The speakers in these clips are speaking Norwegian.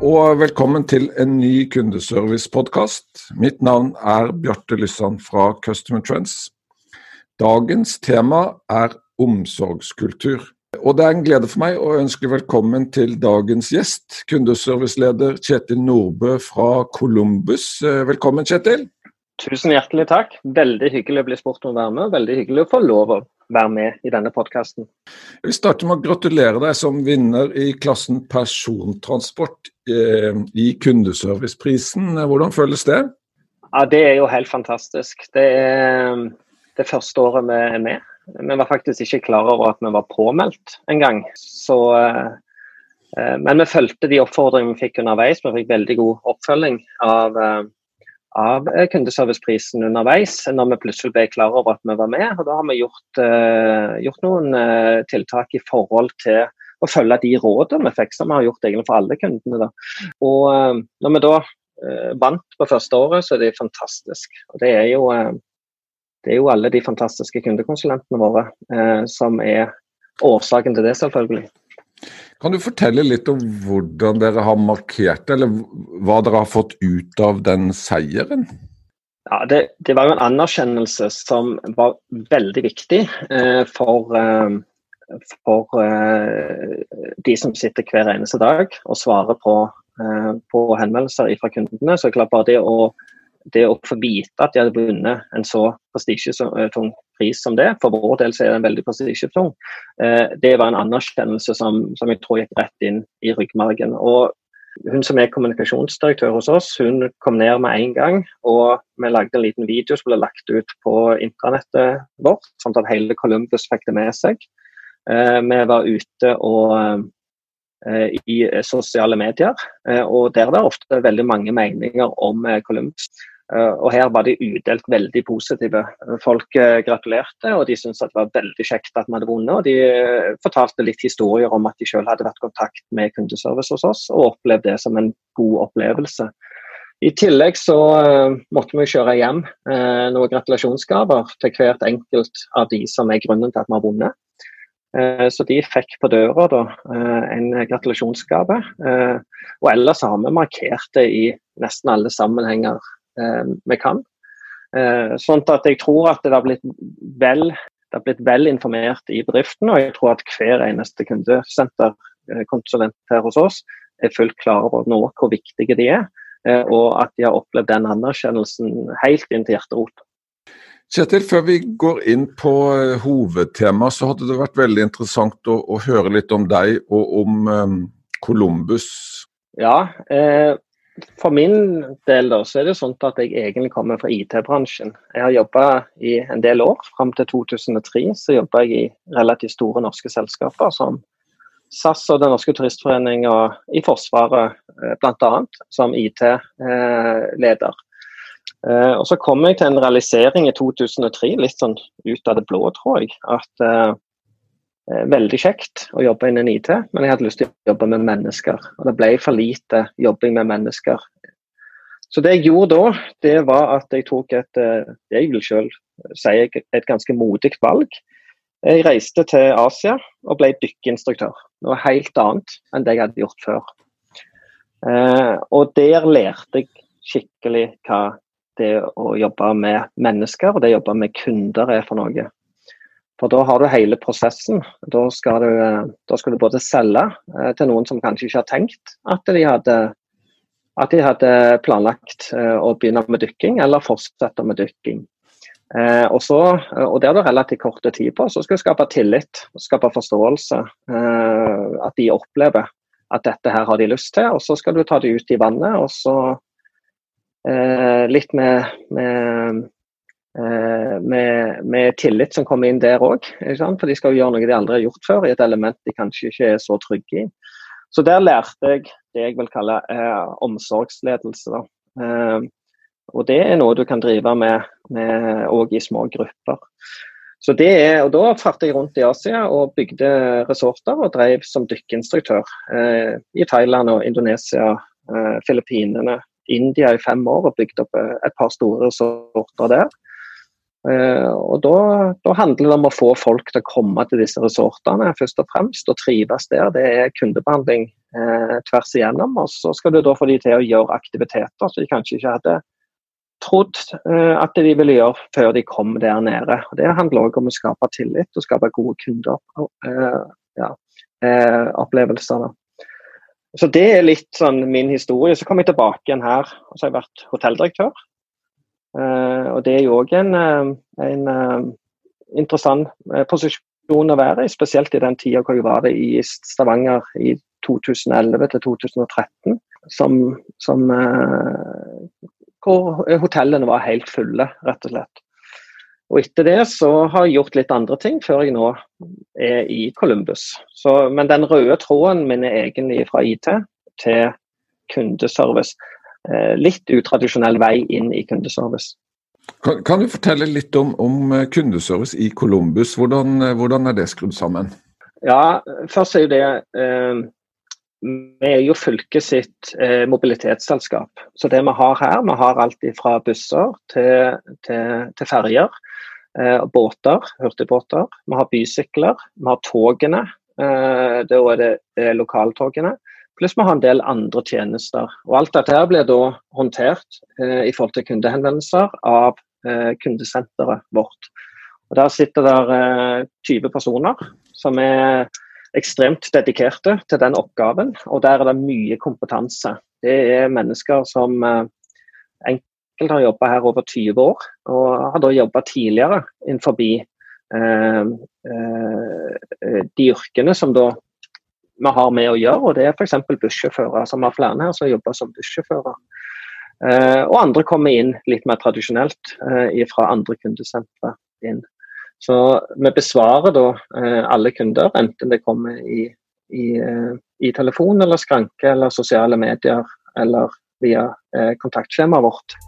og velkommen til en ny kundeservice-podkast. Mitt navn er Bjarte Lysand fra Customer Trends. Dagens tema er omsorgskultur. Og det er en glede for meg å ønske velkommen til dagens gjest, kundeserviceleder Kjetil Nordbø fra Columbus. Velkommen, Kjetil. Tusen hjertelig takk. Veldig hyggelig å bli spurt om å være med. Veldig hyggelig å få lov å være med i denne podkasten. Vi starter med å gratulere deg som vinner i klassen persontransport eh, i Kundeserviceprisen. Hvordan føles det? Ja, Det er jo helt fantastisk. Det er det første året vi er med. Vi var faktisk ikke klar over at vi var påmeldt engang. Eh, eh, men vi fulgte de oppfordringene vi fikk underveis. Vi fikk veldig god oppfølging av eh, av eh, kundeserviceprisen underveis, når vi plutselig ble klar over at vi var med. og Da har vi gjort, uh, gjort noen uh, tiltak i forhold til å følge de rådene vi fikk, som vi har gjort egentlig for alle kundene. Da. Og uh, Når vi da vant på første året, så er det fantastisk. Og Det er jo, det er jo alle de fantastiske kundekonsulentene våre som er årsaken til det, selvfølgelig. Kan du fortelle litt om hvordan dere har markert det, eller hva dere har fått ut av den seieren? Ja, det, det var jo en anerkjennelse som var veldig viktig eh, for, eh, for eh, de som sitter hver eneste dag og svarer på, eh, på henvendelser fra kundene. Så klart bare det å det å få vite at de hadde vunnet en så prestisjetung pris som det, for vår del så er den veldig prestisjetung, eh, det var en anerkjennelse som, som, jeg tror gikk rett inn i ryggmargen. Og hun som er kommunikasjonsdirektør hos oss, hun kom ned med en gang. Og vi lagde en liten video som ble lagt ut på intranettet vårt, sånn at hele Columbus fikk det med seg. Eh, vi var ute og eh, i sosiale medier, og der er ofte veldig mange meninger om Columbus. Eh, og her var de udelt veldig positive. Folk eh, gratulerte, og de syntes det var veldig kjekt at vi hadde vunnet. Og de eh, fortalte litt historier om at de selv hadde vært i kontakt med kundeservice hos oss, og opplevde det som en god opplevelse. I tillegg så måtte vi kjøre hjem noen gratulasjonsgaver til hvert enkelt av de som er grunnen til at vi har vunnet. Så de fikk på døra da, en gratulasjonsgave. Og ellers har vi markert det i nesten alle sammenhenger vi kan. Eh, sånn at jeg tror at det har blitt vel, det har blitt vel informert i bedriften, og jeg tror at hver eneste kundesenterkonsulent eh, her hos oss er fullt klar over nå hvor viktige de er, og at de har opplevd den anerkjennelsen helt inn til hjerterot. Kjetil, før vi går inn på hovedtema, så hadde det vært veldig interessant å, å høre litt om deg og om um, Columbus. Ja, eh, for min del da, så er det sånn at jeg egentlig kommer fra IT-bransjen. Jeg har jobba i en del år. Fram til 2003 så jobba jeg i relativt store norske selskaper som SAS og Den norske turistforening og i Forsvaret eh, bl.a. som IT-leder. Eh, og Så kom jeg til en realisering i 2003, litt sånn ut av det blå, tror jeg. At eh, Eh, veldig kjekt å jobbe innen IT, men jeg hadde lyst til å jobbe med mennesker. Og det ble for lite jobbing med mennesker. Så det jeg gjorde da, det var at jeg tok et eh, det jeg vil selv si et ganske modig valg. Jeg reiste til Asia og ble dykkeinstruktør. Noe helt annet enn det jeg hadde gjort før. Eh, og der lærte jeg skikkelig hva det å jobbe med mennesker og det å jobbe med kunder er for noe. For da har du hele prosessen. Da skal du, da skal du både selge eh, til noen som kanskje ikke har tenkt at de hadde, at de hadde planlagt eh, å begynne med dykking, eller fortsette med dykking. Eh, og, så, og Det har du relativt kort tid på. Så skal du skape tillit skape forståelse. Eh, at de opplever at dette her har de lyst til. Og så skal du ta det ut i vannet. og så eh, litt med, med Eh, med, med, tillit som kommer inn der òg. For de skal jo gjøre noe de aldri har gjort før, i et element de kanskje ikke er så trygge i. Så der lærte jeg det jeg vil kalle eh, omsorgsledelse. Eh, og det er noe du kan drive med òg i små grupper. Så det er, og Da fartet jeg rundt i Asia og bygde resorter og drev som dykkeinstruktør eh, i Thailand og Indonesia, eh, Filippinene, India i fem år og bygde opp eh, et par store resorter der. Eh, og da, da, handler det om å få folk til å komme til disse resortene først og fremst, og trives der. Det er kundebehandling eh, tvers igjennom. Og så skal du da få de til å gjøre aktiviteter som de kanskje ikke hadde trodd eh, at de ville gjøre før de kom der nede. Og det handler òg om å skape tillit og skape gode kundeopplevelser. Eh, ja, eh, så det er litt sånn min historie. Så kom jeg tilbake igjen her, og så har jeg vært hotelldirektør. Og det er jo òg en, en interessant posisjon å være i, spesielt i den tida hvor jeg var det i Stavanger i 2011 til 2013. Som, som hvor hotellene var helt fulle, rett og slett. Og etter det så har jeg gjort litt andre ting før jeg nå er i Columbus. Så, men den røde tråden min er egentlig fra IT til kundeservice. Eh, litt utradisjonell vei inn i kundeservice. Kan, kan du fortelle litt om, om, eh, kundeservice i Columbus? Hvordan, eh, hvordan, er det skrudd sammen? Ja, først er jo det eh, vi er jo fylket sitt eh, mobilitetsselskap. Så det vi har her, vi har alt fra busser til, til, til ferjer. Eh, båter, hurtigbåter. Vi har bysykler. Vi har togene. Eh, da er det lokaltogene. Pluss vi har en del andre tjenester. Og Alt dette her blir da håndtert eh, i forhold til kundehenvendelser av eh, kundesenteret vårt. Og Der sitter der 20 personer som er ekstremt dedikerte til den oppgaven, og der er det mye kompetanse. Det er mennesker som eh, enkelt har jobba her over 20 år, og har da jobba tidligere innenfor eh, eh, de yrkene som da vi har med å gjøre, og det er f.eks. bussjåfører, som har flere her som jobber som bussjåfører. Eh, og andre kommer inn litt mer tradisjonelt eh, fra andre kundesentre inn. Så vi besvarer da eh, alle kunder, enten det kommer i, i, i telefon eller skranke eller sosiale medier eller via kontaktskjemaet vårt.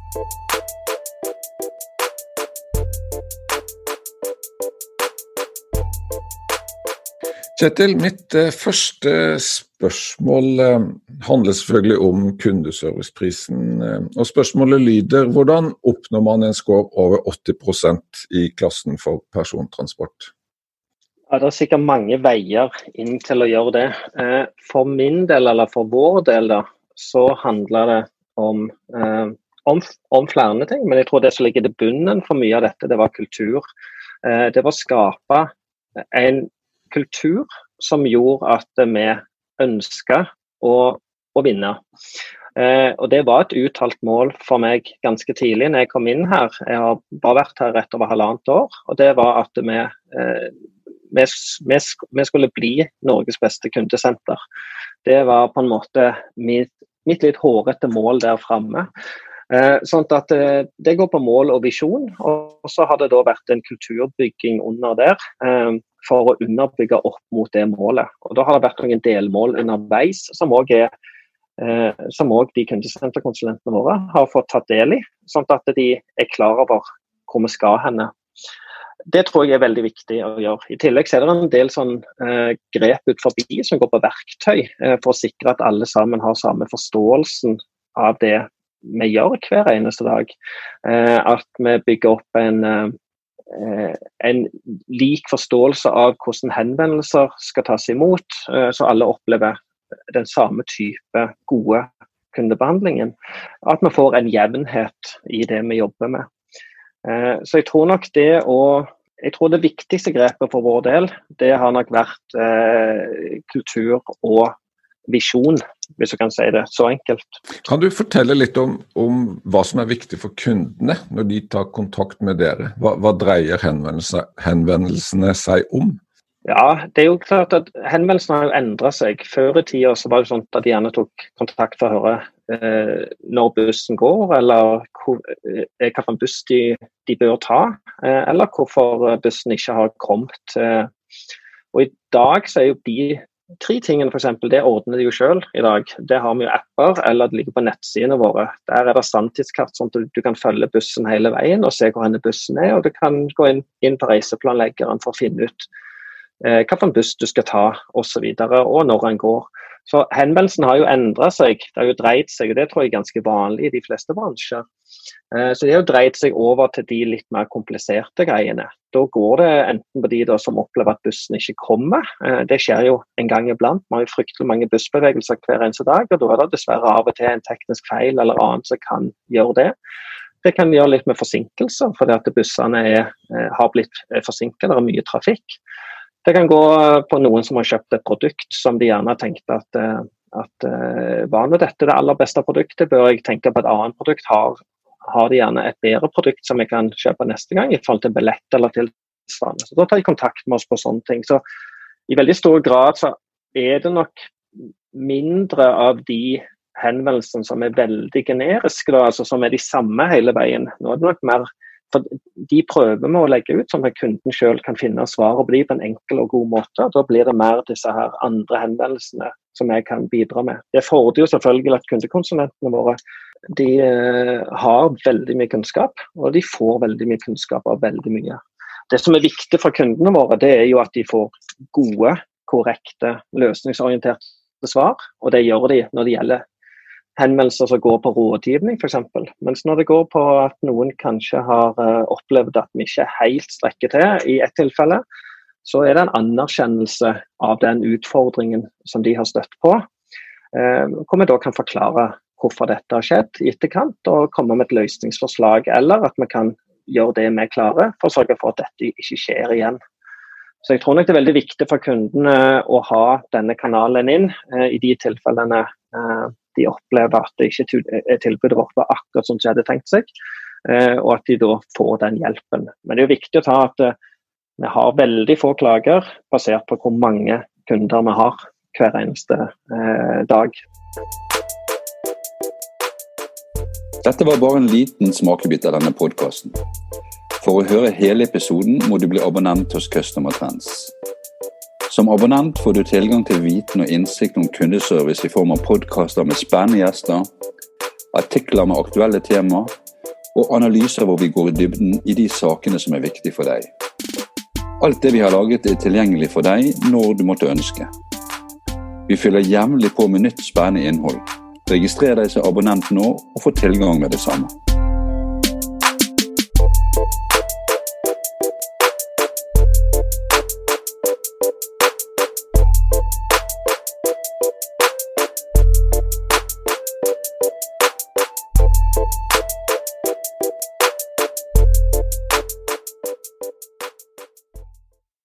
Kjetil, mitt eh, første spørsmål eh, handler selvfølgelig om kundeserviceprisen. Eh, og Spørsmålet lyder hvordan oppnår man en score over 80 i klassen for persontransport? Ja, det er sikkert mange veier inn til å gjøre det. For min del, eller for vår del, da, så handler det om, om, om flere ting. Men jeg tror det som ligger til bunnen for mye av dette, det var kultur. Det var å skape en kultur som gjorde at vi ønska å, å, vinne. Eh, og Det var et uttalt mål for meg ganske tidlig når jeg kom inn her. Jeg har bare vært her rett over halvannet år. og Det var at vi, eh, vi, vi, skulle bli Norges beste kundesenter. Det var på en måte mitt, mitt litt hårete mål der framme. Eh, sånn at eh, Det går på mål og visjon. Og så har det da vært en kulturbygging under der. For å underbygge opp mot det målet. Og Da har det vært noen delmål underveis som òg eh, som også de kundesenterkonsulentene våre har fått tatt del i, sånn at de er klar over hvor vi skal henne. Det tror jeg er veldig viktig å gjøre. I tillegg er det en del sånn, eh, grep ut forbi som går på verktøy, eh, for å sikre at alle sammen har samme forståelsen av det vi gjør hver eneste dag. Eh, at vi bygger opp en Eh, en lik forståelse av hvordan henvendelser skal tas imot, eh, så alle opplever den samme type gode kundebehandlingen. At vi får en jevnhet i det vi jobber med. Eh, så jeg tror nok det å jeg tror det viktigste grepet for vår del, det har nok vært eh, kultur og visjon, hvis du kan si det så enkelt. Kan du fortelle litt om, om hva som er viktig for kundene når de tar kontakt med dere? Hva, hva dreier henvendelsene, henvendelsene, seg om? Ja, det er jo klart at Henvendelsene har jo endra seg. Før i tida så var det sånn at de gjerne tok kontakt for å høre eh, når bussen går, eller hvor, eh, hvilken buss de, de, bør ta, eh, eller hvorfor bussen ikke har kommet. Eh. Og I dag så er jo de tre tingene f.eks. det ordner de jo selv i dag. Det har vi jo apper, eller det ligger på nettsidene våre. Der er det sanntidskart, sånn at du, kan følge bussen hele veien og se hvor bussen er. Og du kan gå inn, inn på reiseplanleggeren for å finne ut eh, hvilken buss du skal ta osv. Og, så videre, og når den går. Så henvendelsen har jo endra seg, det har jo dreid seg, og det tror jeg er ganske vanlig i de fleste bransjer. Eh, så det har jo dreid seg over til de litt mer kompliserte greiene. Da går det enten på de som opplever at bussen ikke kommer, eh, det skjer jo en gang iblant. Vi har jo fryktelig mange bussbevegelser hver eneste dag, og da er det dessverre av og til en teknisk feil eller annet som kan gjøre det. Det kan gjøre litt med forsinkelser, fordi at bussene er, eh, har blitt forsinket, det er mye trafikk. Det kan gå på noen som har kjøpt et produkt som de gjerne tenkte at, eh, at eh, var nå dette det aller beste produktet, bør jeg tenke på et annet produkt. Har, har de gjerne et bedre produkt som jeg kan kjøpe neste gang, i forhold til billett eller tilsvarende. Så Da tar de kontakt med oss på sånne ting. Så I veldig stor grad så er det nok mindre av de henvendelsene som er veldig generiske, da, altså som er de samme hele veien. Nå er det nok mer for De prøver vi å legge ut sånn at kunden selv kan finne svaret på de på en enkel og god måte. Da blir det mer disse her andre henvendelsene som jeg kan bidra med. Det fordrer jo selvfølgelig at kundekonsulentene våre de eh, har veldig mye kunnskap, og de får veldig mye kunnskap av veldig mye. Det som er viktig for kundene våre, det er jo at de får gode, korrekte, løsningsorienterte svar. Og det gjør de når det gjelder henvendelser som går på rådgivning f.eks. Mens når det går på at noen kanskje har uh, opplevd at vi ikke helt strekker til i ett tilfelle, så er det en anerkjennelse av den utfordringen som de har støtt på. Uh, hvor vi da kan forklare hvorfor dette har skjedd i etterkant, og komme med et løsningsforslag. Eller at vi kan gjøre det vi klarer for å sørge for at dette ikke skjer igjen. Så jeg tror nok det er veldig viktig for kundene å ha denne kanalen inn uh, i de tilfellene de opplever at det ikke er tilbudet vårt var akkurat som de hadde tenkt seg, eh, og at de da får den hjelpen. Men det er jo viktig å ta at eh, vi har veldig få klager basert på hvor mange kunder vi har hver eneste eh, dag. Dette var bare en liten smakebit av denne podkasten. For å høre hele episoden må du bli abonnent hos Customer Trends. Som abonnent får du tilgang til viten og innsikt om kundeservice i form av podkaster med spennende gjester, artikler med aktuelle temaer og analyser hvor vi går i dybden i de sakene som er viktige for deg. Alt det vi har laget er tilgjengelig for deg når du måtte ønske. Vi fyller jevnlig på med nytt spennende innhold. Registrer deg som abonnent nå og få tilgang med det samme.